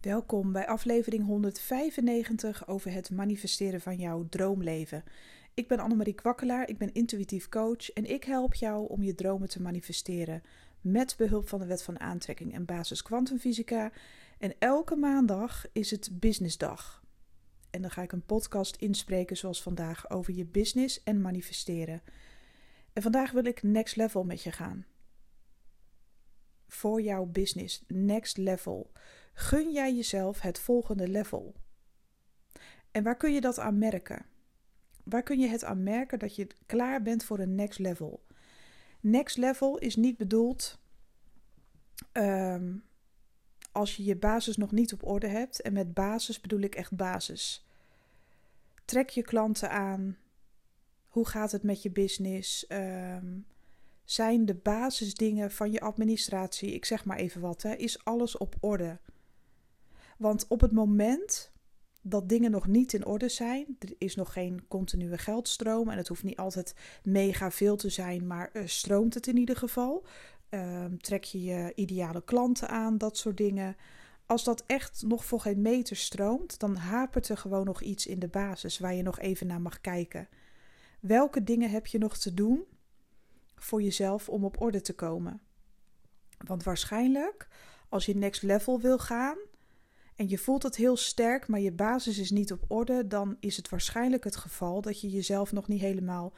Welkom bij aflevering 195 over het manifesteren van jouw droomleven. Ik ben Annemarie Kwakkelaar, ik ben intuïtief coach en ik help jou om je dromen te manifesteren met behulp van de wet van aantrekking en basis kwantumfysica. En elke maandag is het businessdag. En dan ga ik een podcast inspreken zoals vandaag over je business en manifesteren. En vandaag wil ik next level met je gaan. Voor jouw business, next level gun jij jezelf het volgende level? En waar kun je dat aan merken? Waar kun je het aan merken dat je klaar bent voor een next level? Next level is niet bedoeld um, als je je basis nog niet op orde hebt. En met basis bedoel ik echt basis. Trek je klanten aan. Hoe gaat het met je business? Um, zijn de basisdingen van je administratie, ik zeg maar even wat, hè, is alles op orde? Want op het moment dat dingen nog niet in orde zijn, er is nog geen continue geldstroom en het hoeft niet altijd mega veel te zijn, maar uh, stroomt het in ieder geval. Uh, trek je je ideale klanten aan, dat soort dingen. Als dat echt nog voor geen meter stroomt, dan hapert er gewoon nog iets in de basis waar je nog even naar mag kijken. Welke dingen heb je nog te doen voor jezelf om op orde te komen? Want waarschijnlijk, als je next level wil gaan, en je voelt het heel sterk, maar je basis is niet op orde, dan is het waarschijnlijk het geval dat je jezelf nog niet helemaal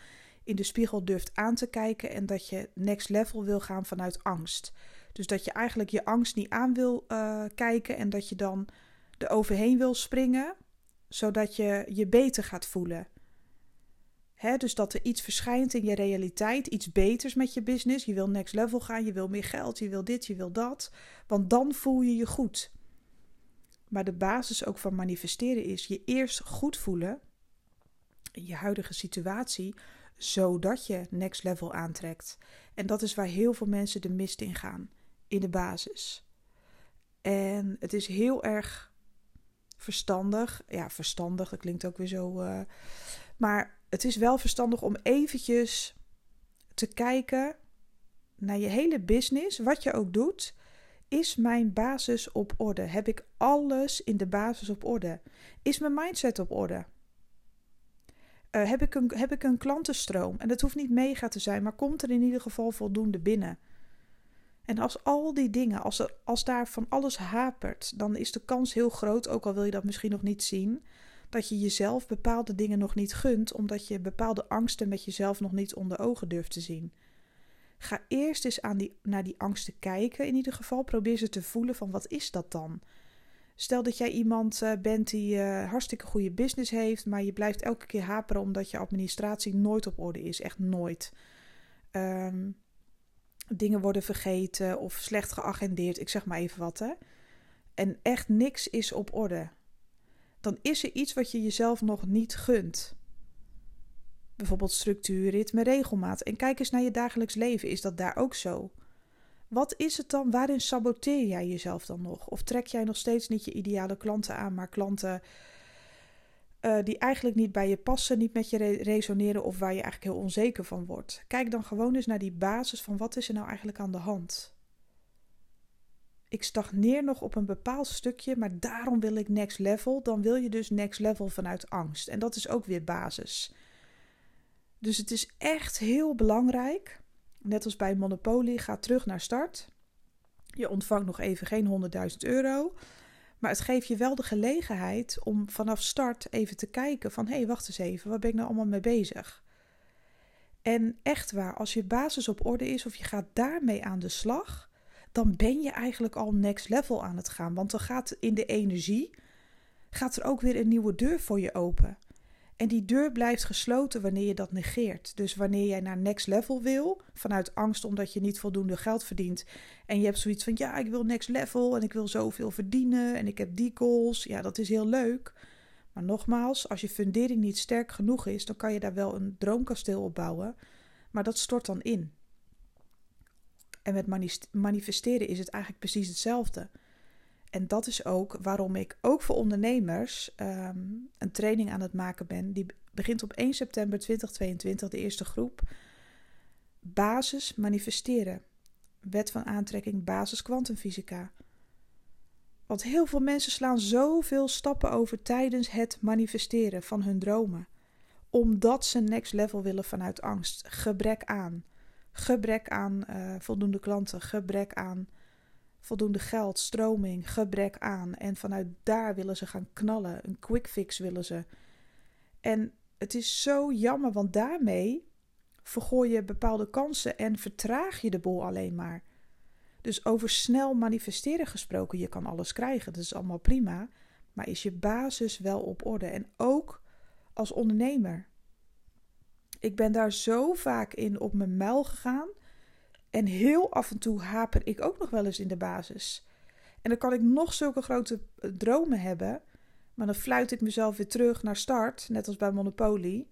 in de spiegel durft aan te kijken en dat je next level wil gaan vanuit angst. Dus dat je eigenlijk je angst niet aan wil uh, kijken en dat je dan er overheen wil springen, zodat je je beter gaat voelen. Dus dat er iets verschijnt in je realiteit, iets beters met je business. Je wil next level gaan, je wil meer geld, je wil dit, je wil dat. Want dan voel je je goed. Maar de basis ook van manifesteren is je eerst goed voelen in je huidige situatie, zodat je next level aantrekt. En dat is waar heel veel mensen de mist in gaan, in de basis. En het is heel erg verstandig, ja, verstandig, dat klinkt ook weer zo, uh, maar het is wel verstandig om eventjes te kijken naar je hele business, wat je ook doet. Is mijn basis op orde? Heb ik alles in de basis op orde? Is mijn mindset op orde? Uh, heb, ik een, heb ik een klantenstroom? En dat hoeft niet mega te zijn, maar komt er in ieder geval voldoende binnen? En als al die dingen, als, als daar van alles hapert, dan is de kans heel groot, ook al wil je dat misschien nog niet zien, dat je jezelf bepaalde dingen nog niet gunt, omdat je bepaalde angsten met jezelf nog niet onder ogen durft te zien. Ga eerst eens aan die, naar die angsten kijken. In ieder geval probeer ze te voelen van wat is dat dan? Stel dat jij iemand uh, bent die uh, hartstikke goede business heeft, maar je blijft elke keer haperen omdat je administratie nooit op orde is. Echt nooit. Um, dingen worden vergeten of slecht geagendeerd. Ik zeg maar even wat hè. En echt niks is op orde. Dan is er iets wat je jezelf nog niet gunt. Bijvoorbeeld structuur, ritme, regelmaat. En kijk eens naar je dagelijks leven. Is dat daar ook zo? Wat is het dan? Waarin saboteer jij jezelf dan nog? Of trek jij nog steeds niet je ideale klanten aan, maar klanten uh, die eigenlijk niet bij je passen, niet met je re resoneren of waar je eigenlijk heel onzeker van wordt? Kijk dan gewoon eens naar die basis van wat is er nou eigenlijk aan de hand? Ik stagneer nog op een bepaald stukje, maar daarom wil ik next level. Dan wil je dus next level vanuit angst. En dat is ook weer basis. Dus het is echt heel belangrijk. Net als bij Monopoly, ga terug naar start. Je ontvangt nog even geen 100.000 euro. Maar het geeft je wel de gelegenheid om vanaf start even te kijken van... hé, hey, wacht eens even, waar ben ik nou allemaal mee bezig? En echt waar, als je basis op orde is of je gaat daarmee aan de slag... dan ben je eigenlijk al next level aan het gaan. Want dan gaat in de energie... gaat er ook weer een nieuwe deur voor je open. En die deur blijft gesloten wanneer je dat negeert. Dus wanneer jij naar next level wil, vanuit angst omdat je niet voldoende geld verdient. En je hebt zoiets van: ja, ik wil next level en ik wil zoveel verdienen en ik heb die goals. Ja, dat is heel leuk. Maar nogmaals, als je fundering niet sterk genoeg is, dan kan je daar wel een droomkasteel op bouwen. Maar dat stort dan in. En met manifesteren is het eigenlijk precies hetzelfde. En dat is ook waarom ik ook voor ondernemers um, een training aan het maken ben. Die begint op 1 september 2022, de eerste groep. Basis manifesteren. Wet van aantrekking, basis kwantumfysica. Want heel veel mensen slaan zoveel stappen over tijdens het manifesteren van hun dromen. Omdat ze next level willen vanuit angst. Gebrek aan. Gebrek aan uh, voldoende klanten. Gebrek aan voldoende geld, stroming, gebrek aan. En vanuit daar willen ze gaan knallen. Een quick fix willen ze. En het is zo jammer, want daarmee vergooi je bepaalde kansen en vertraag je de bol alleen maar. Dus over snel manifesteren gesproken, je kan alles krijgen, dat is allemaal prima. Maar is je basis wel op orde? En ook als ondernemer. Ik ben daar zo vaak in op mijn muil gegaan. En heel af en toe haper ik ook nog wel eens in de basis. En dan kan ik nog zulke grote eh, dromen hebben. Maar dan fluit ik mezelf weer terug naar start, net als bij Monopoly.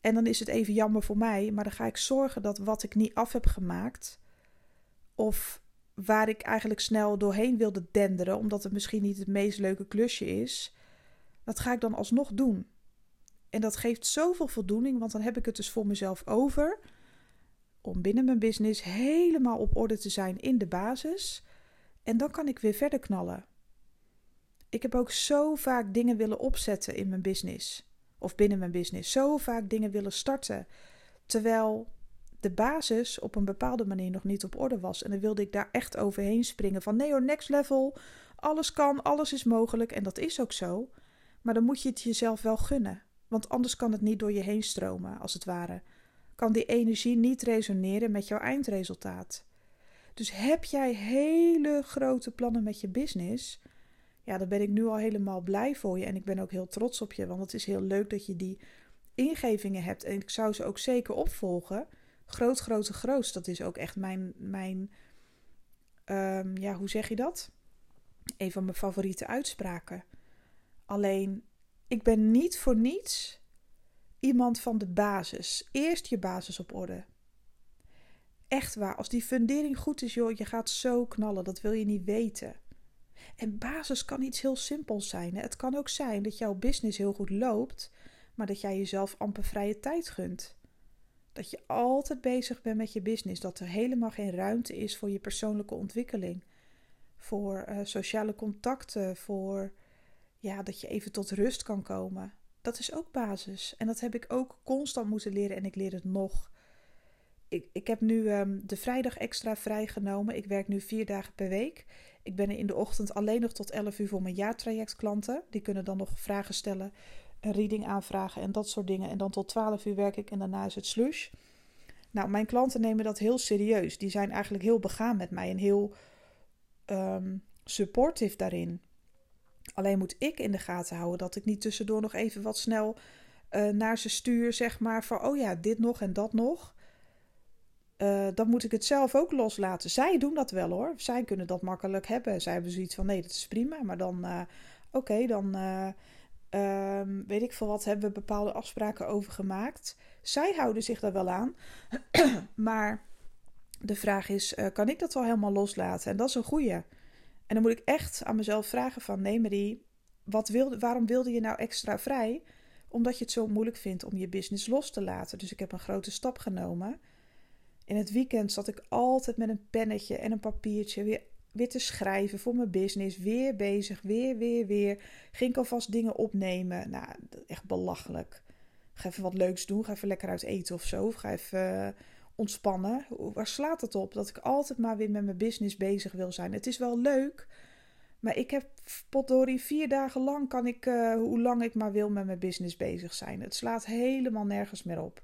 En dan is het even jammer voor mij, maar dan ga ik zorgen dat wat ik niet af heb gemaakt, of waar ik eigenlijk snel doorheen wilde denderen, omdat het misschien niet het meest leuke klusje is, dat ga ik dan alsnog doen. En dat geeft zoveel voldoening, want dan heb ik het dus voor mezelf over om binnen mijn business helemaal op orde te zijn in de basis. En dan kan ik weer verder knallen. Ik heb ook zo vaak dingen willen opzetten in mijn business. Of binnen mijn business. Zo vaak dingen willen starten. Terwijl de basis op een bepaalde manier nog niet op orde was. En dan wilde ik daar echt overheen springen. Van nee hoor, next level. Alles kan, alles is mogelijk. En dat is ook zo. Maar dan moet je het jezelf wel gunnen. Want anders kan het niet door je heen stromen, als het ware. Kan die energie niet resoneren met jouw eindresultaat. Dus heb jij hele grote plannen met je business? Ja, dan ben ik nu al helemaal blij voor je. En ik ben ook heel trots op je. Want het is heel leuk dat je die ingevingen hebt. En ik zou ze ook zeker opvolgen. Groot, grote, groot. Dat is ook echt mijn. mijn um, ja, hoe zeg je dat? Een van mijn favoriete uitspraken. Alleen, ik ben niet voor niets iemand van de basis. Eerst je basis op orde. Echt waar, als die fundering goed is, joh, je gaat zo knallen, dat wil je niet weten. En basis kan iets heel simpels zijn. Hè? Het kan ook zijn dat jouw business heel goed loopt, maar dat jij jezelf amper vrije tijd gunt. Dat je altijd bezig bent met je business, dat er helemaal geen ruimte is voor je persoonlijke ontwikkeling, voor uh, sociale contacten, voor ja, dat je even tot rust kan komen. Dat is ook basis. En dat heb ik ook constant moeten leren en ik leer het nog. Ik, ik heb nu um, de vrijdag extra vrijgenomen. Ik werk nu vier dagen per week. Ik ben in de ochtend alleen nog tot 11 uur voor mijn jaartrajectklanten. Die kunnen dan nog vragen stellen, een reading aanvragen en dat soort dingen. En dan tot 12 uur werk ik en daarna is het slush. Nou, mijn klanten nemen dat heel serieus. Die zijn eigenlijk heel begaan met mij en heel um, supportive daarin. Alleen moet ik in de gaten houden dat ik niet tussendoor nog even wat snel uh, naar ze stuur, zeg maar, van oh ja, dit nog en dat nog. Uh, dan moet ik het zelf ook loslaten. Zij doen dat wel hoor. Zij kunnen dat makkelijk hebben. Zij hebben zoiets van nee, dat is prima. Maar dan, uh, oké, dan um, weet ik veel wat, hebben we bepaalde afspraken over gemaakt. Zij houden zich daar wel aan. maar de vraag is, kan ik dat wel helemaal loslaten? En dat is een goeie. En dan moet ik echt aan mezelf vragen van... Nee Marie, wat waarom wilde je nou extra vrij? Omdat je het zo moeilijk vindt om je business los te laten. Dus ik heb een grote stap genomen. In het weekend zat ik altijd met een pennetje en een papiertje weer, weer te schrijven voor mijn business. Weer bezig, weer, weer, weer. Ging ik alvast dingen opnemen. Nou, echt belachelijk. Ga even wat leuks doen. Ga even lekker uit eten of zo. Of ga even ontspannen. Waar slaat het op? Dat ik altijd maar weer met mijn business bezig wil zijn. Het is wel leuk, maar ik heb potdorie vier dagen lang kan ik, uh, hoe lang ik maar wil, met mijn business bezig zijn. Het slaat helemaal nergens meer op.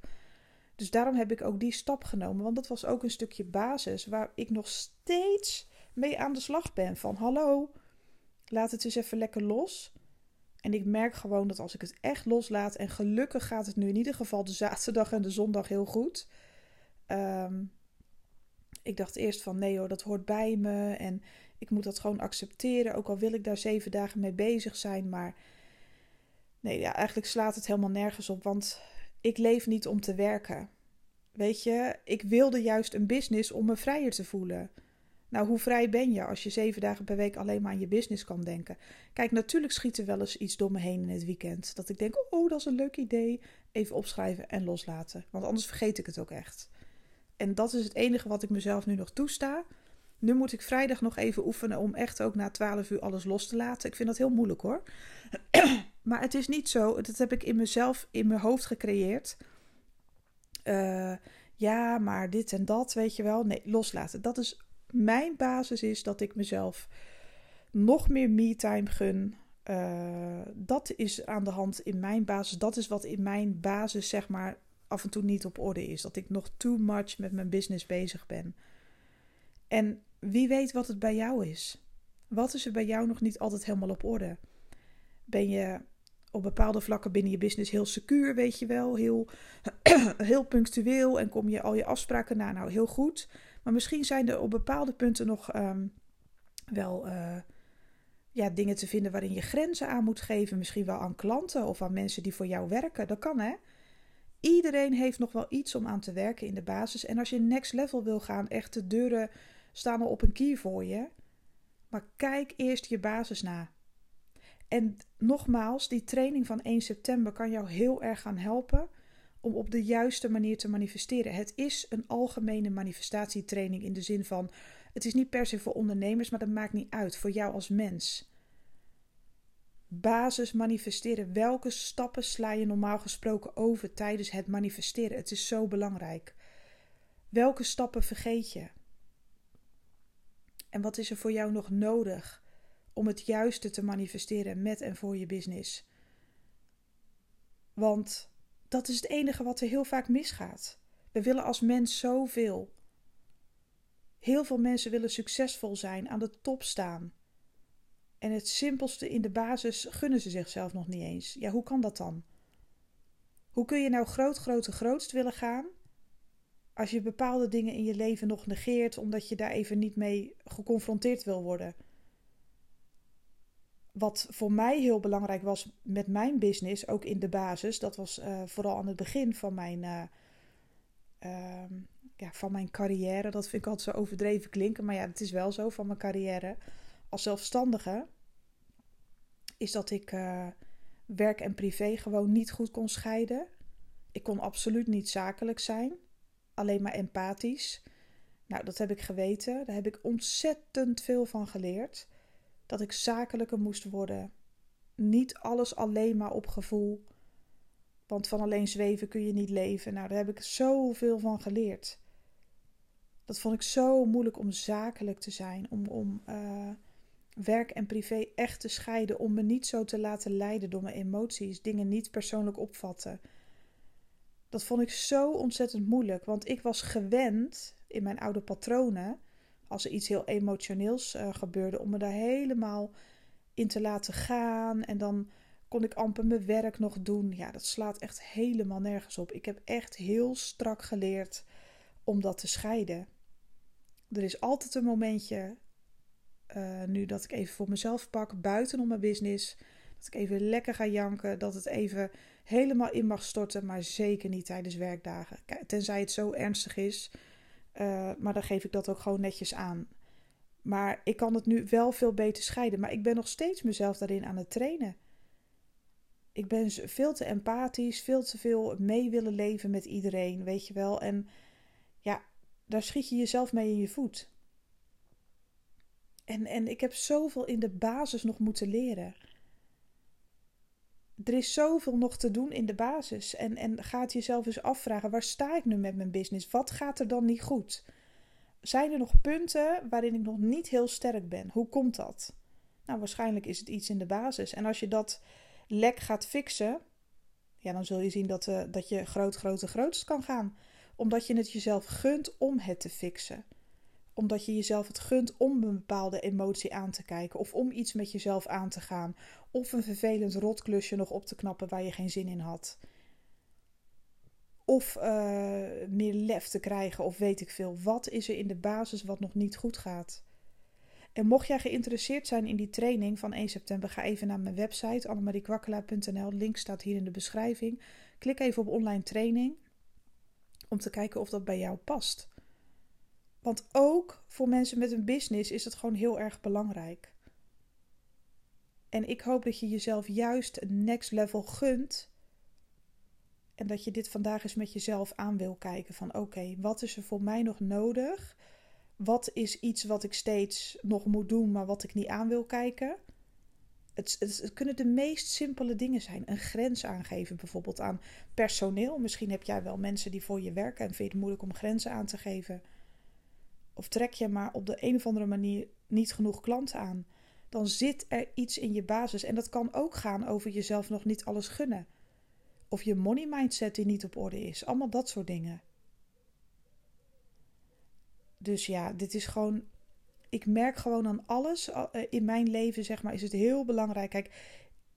Dus daarom heb ik ook die stap genomen. Want dat was ook een stukje basis waar ik nog steeds mee aan de slag ben. Van hallo, laat het eens even lekker los. En ik merk gewoon dat als ik het echt loslaat, en gelukkig gaat het nu in ieder geval de zaterdag en de zondag heel goed. Um, ik dacht eerst van nee hoor, dat hoort bij me en ik moet dat gewoon accepteren. Ook al wil ik daar zeven dagen mee bezig zijn, maar nee, ja, eigenlijk slaat het helemaal nergens op, want ik leef niet om te werken. Weet je, ik wilde juist een business om me vrijer te voelen. Nou, hoe vrij ben je als je zeven dagen per week alleen maar aan je business kan denken? Kijk, natuurlijk schiet er wel eens iets door me heen in het weekend. Dat ik denk, oh, dat is een leuk idee. Even opschrijven en loslaten. Want anders vergeet ik het ook echt. En dat is het enige wat ik mezelf nu nog toesta. Nu moet ik vrijdag nog even oefenen om echt ook na 12 uur alles los te laten. Ik vind dat heel moeilijk hoor. maar het is niet zo. Dat heb ik in mezelf, in mijn hoofd gecreëerd. Uh, ja, maar dit en dat, weet je wel. Nee, loslaten. Dat is mijn basis is dat ik mezelf nog meer me-time gun. Uh, dat is aan de hand in mijn basis. Dat is wat in mijn basis, zeg maar, af en toe niet op orde is. Dat ik nog too much met mijn business bezig ben. En wie weet wat het bij jou is. Wat is er bij jou nog niet altijd helemaal op orde? Ben je op bepaalde vlakken binnen je business heel secuur, weet je wel, heel, heel punctueel en kom je al je afspraken na, nou heel goed. Maar misschien zijn er op bepaalde punten nog ehm, wel uh, ja, dingen te vinden waarin je grenzen aan moet geven. Misschien wel aan klanten of aan mensen die voor jou werken. Dat kan hè. Iedereen heeft nog wel iets om aan te werken in de basis. En als je next level wil gaan, echt de deuren staan al op een kier voor je. Maar kijk eerst je basis na. En nogmaals, die training van 1 september kan jou heel erg gaan helpen om op de juiste manier te manifesteren. Het is een algemene manifestatietraining in de zin van: het is niet per se voor ondernemers, maar dat maakt niet uit voor jou als mens. Basis manifesteren. Welke stappen sla je normaal gesproken over tijdens het manifesteren? Het is zo belangrijk. Welke stappen vergeet je? En wat is er voor jou nog nodig om het juiste te manifesteren met en voor je business? Want dat is het enige wat er heel vaak misgaat. We willen als mens zoveel. Heel veel mensen willen succesvol zijn, aan de top staan. En het simpelste in de basis gunnen ze zichzelf nog niet eens. Ja, hoe kan dat dan? Hoe kun je nou groot, grote, grootst willen gaan als je bepaalde dingen in je leven nog negeert omdat je daar even niet mee geconfronteerd wil worden? Wat voor mij heel belangrijk was met mijn business, ook in de basis, dat was uh, vooral aan het begin van mijn, uh, uh, ja, van mijn carrière. Dat vind ik altijd zo overdreven klinken, maar ja, het is wel zo van mijn carrière als zelfstandige. Is dat ik eh, werk en privé gewoon niet goed kon scheiden. Ik kon absoluut niet zakelijk zijn, alleen maar empathisch. Nou, dat heb ik geweten. Daar heb ik ontzettend veel van geleerd dat ik zakelijker moest worden. Niet alles alleen maar op gevoel. Want van alleen zweven kun je niet leven. Nou, daar heb ik zoveel van geleerd. Dat vond ik zo moeilijk om zakelijk te zijn. Om, om uh, werk en privé echt te scheiden. Om me niet zo te laten leiden door mijn emoties. Dingen niet persoonlijk opvatten. Dat vond ik zo ontzettend moeilijk. Want ik was gewend in mijn oude patronen als er iets heel emotioneels uh, gebeurde, om me daar helemaal in te laten gaan. En dan kon ik amper mijn werk nog doen. Ja, dat slaat echt helemaal nergens op. Ik heb echt heel strak geleerd om dat te scheiden. Er is altijd een momentje, uh, nu dat ik even voor mezelf pak, buiten om mijn business. Dat ik even lekker ga janken. Dat het even helemaal in mag storten. Maar zeker niet tijdens werkdagen. Tenzij het zo ernstig is uh, maar dan geef ik dat ook gewoon netjes aan. Maar ik kan het nu wel veel beter scheiden. Maar ik ben nog steeds mezelf daarin aan het trainen. Ik ben veel te empathisch, veel te veel mee willen leven met iedereen, weet je wel. En ja, daar schiet je jezelf mee in je voet. En, en ik heb zoveel in de basis nog moeten leren er is zoveel nog te doen in de basis. En, en gaat jezelf eens afvragen: waar sta ik nu met mijn business? Wat gaat er dan niet goed? Zijn er nog punten waarin ik nog niet heel sterk ben? Hoe komt dat? Nou, waarschijnlijk is het iets in de basis. En als je dat lek gaat fixen, ja, dan zul je zien dat, uh, dat je groot, grote, grootst kan gaan. Omdat je het jezelf gunt om het te fixen omdat je jezelf het gunt om een bepaalde emotie aan te kijken. Of om iets met jezelf aan te gaan. Of een vervelend rotklusje nog op te knappen waar je geen zin in had. Of uh, meer lef te krijgen of weet ik veel. Wat is er in de basis wat nog niet goed gaat? En mocht jij geïnteresseerd zijn in die training van 1 september, ga even naar mijn website annemariekwakkelaar.nl. Link staat hier in de beschrijving. Klik even op online training om te kijken of dat bij jou past. Want ook voor mensen met een business is het gewoon heel erg belangrijk. En ik hoop dat je jezelf juist een next level gunt. En dat je dit vandaag eens met jezelf aan wil kijken. Van oké, wat is er voor mij nog nodig? Wat is iets wat ik steeds nog moet doen, maar wat ik niet aan wil kijken? Het, het, het, kunnen de meest simpele dingen zijn. Een grens aangeven, bijvoorbeeld aan personeel. Misschien heb jij wel mensen die voor je werken en vind je het moeilijk om grenzen aan te geven. Of trek je maar op de een of andere manier niet genoeg klanten aan. Dan zit er iets in je basis. En dat kan ook gaan over jezelf nog niet alles gunnen. Of je money mindset die niet op orde is. Allemaal dat soort dingen. Dus ja, dit is gewoon. Ik merk gewoon aan alles eh, in mijn leven, zeg maar, is het heel belangrijk. Kijk,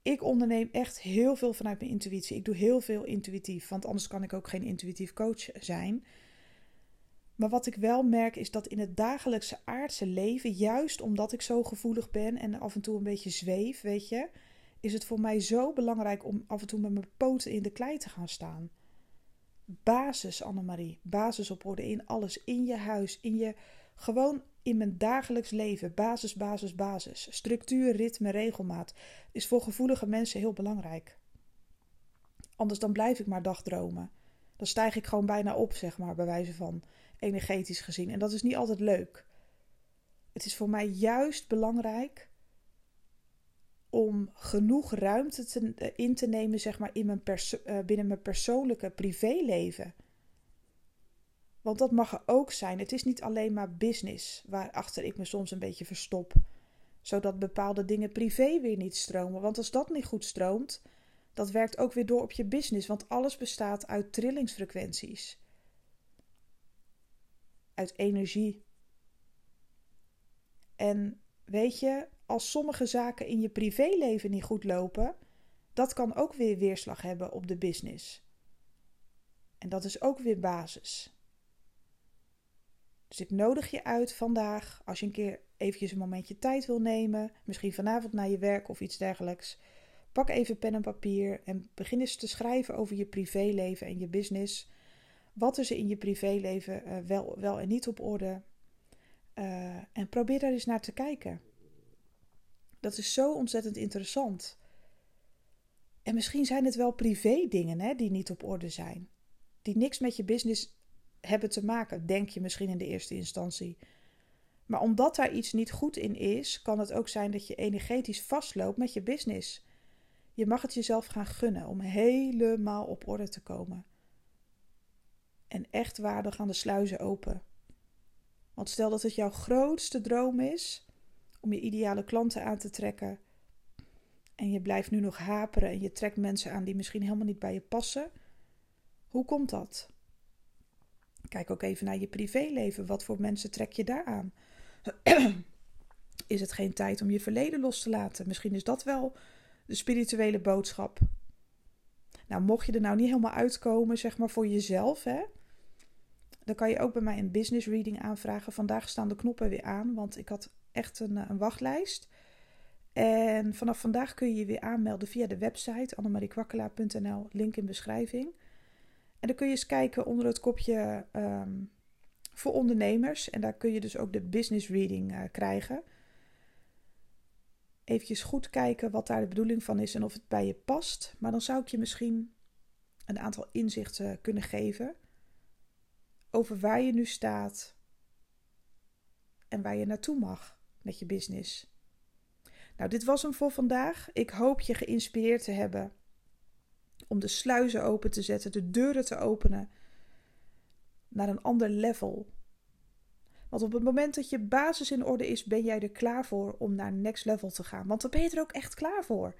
ik onderneem echt heel veel vanuit mijn intuïtie. Ik doe heel veel intuïtief, want anders kan ik ook geen intuïtief coach zijn. Maar wat ik wel merk is dat in het dagelijkse aardse leven, juist omdat ik zo gevoelig ben en af en toe een beetje zweef, weet je, is het voor mij zo belangrijk om af en toe met mijn poten in de klei te gaan staan. Basis, Annemarie. Basis op orde in alles. In je huis, in je. Gewoon in mijn dagelijks leven. Basis, basis, basis. Structuur, ritme, regelmaat. Is voor gevoelige mensen heel belangrijk. Anders dan blijf ik maar dagdromen. Dan stijg ik gewoon bijna op, zeg maar, bij wijze van energetisch gezien. En dat is niet altijd leuk. Het is voor mij juist belangrijk om genoeg ruimte te, eh, in te nemen, zeg maar, in mijn uh, binnen mijn persoonlijke privéleven. Want dat mag er ook zijn. Het is niet alleen maar business waarachter ik me soms een beetje verstop, zodat bepaalde dingen privé weer niet stromen. Want als dat niet goed stroomt, dat werkt ook weer door op je business, want alles bestaat uit trillingsfrequenties, uit energie. En weet je, als sommige zaken in je privéleven niet goed lopen, dat kan ook weer weerslag hebben op de business. En dat is ook weer basis. Dus ik nodig je uit vandaag, als je een keer eventjes een momentje tijd wil nemen, misschien vanavond naar je werk of iets dergelijks. Pak even pen en papier en begin eens te schrijven over je privéleven en je business. Wat is er in je privéleven uh, wel, wel en niet op orde? Uh, en probeer daar eens naar te kijken. Dat is zo ontzettend interessant. En misschien zijn het wel privé dingen hè, die niet op orde zijn. Die niks met je business hebben te maken, denk je misschien in de eerste instantie. Maar omdat daar iets niet goed in is, kan het ook zijn dat je energetisch vastloopt met je business. Je mag het jezelf gaan gunnen om helemaal op orde te komen. En echt waar, dan gaan de sluizen open. Want stel dat het jouw grootste droom is om je ideale klanten aan te trekken. En je blijft nu nog haperen en je trekt mensen aan die misschien helemaal niet bij je passen. Hoe komt dat? Kijk ook even naar je privéleven. Wat voor mensen trek je daar aan? is het geen tijd om je verleden los te laten? Misschien is dat wel de spirituele boodschap. Nou, mocht je er nou niet helemaal uitkomen, zeg maar voor jezelf, hè, dan kan je ook bij mij een business reading aanvragen. Vandaag staan de knoppen weer aan, want ik had echt een, eh, een wachtlijst. En vanaf vandaag kun je je weer aanmelden via de website annemariekwakkelaar.nl, link in beschrijving. En dan kun je eens kijken onder het kopje ehm, voor ondernemers. En daar kun je dus ook de business reading uh, krijgen. Even goed kijken wat daar de bedoeling van is en of het bij je past. Maar dan zou ik je misschien een aantal inzichten kunnen geven over waar je nu staat en waar je naartoe mag met je business. Nou, dit was hem voor vandaag. Ik hoop je geïnspireerd te hebben om de sluizen open te zetten, de deuren te openen naar een ander level. Want op het moment dat je basis in orde is, ben jij er klaar voor om naar next level te gaan. Want dan ben je er ook echt klaar voor.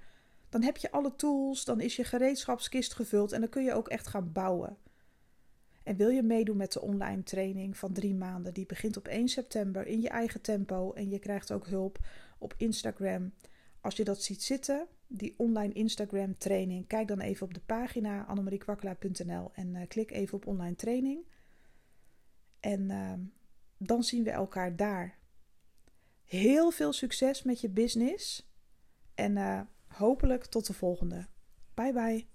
Dan heb je alle tools, dan is je gereedschapskist gevuld en dan kun je ook echt gaan bouwen. En wil je meedoen met de online training van drie maanden? Die begint op 1 september in je eigen tempo. En je krijgt ook hulp op Instagram. Als je dat ziet zitten, die online Instagram training, kijk dan even op de pagina annemariekwakkelaar.nl en uh, klik even op online training. En uh, dan zien we elkaar daar. Heel veel succes met je business. En uh, hopelijk tot de volgende. Bye bye.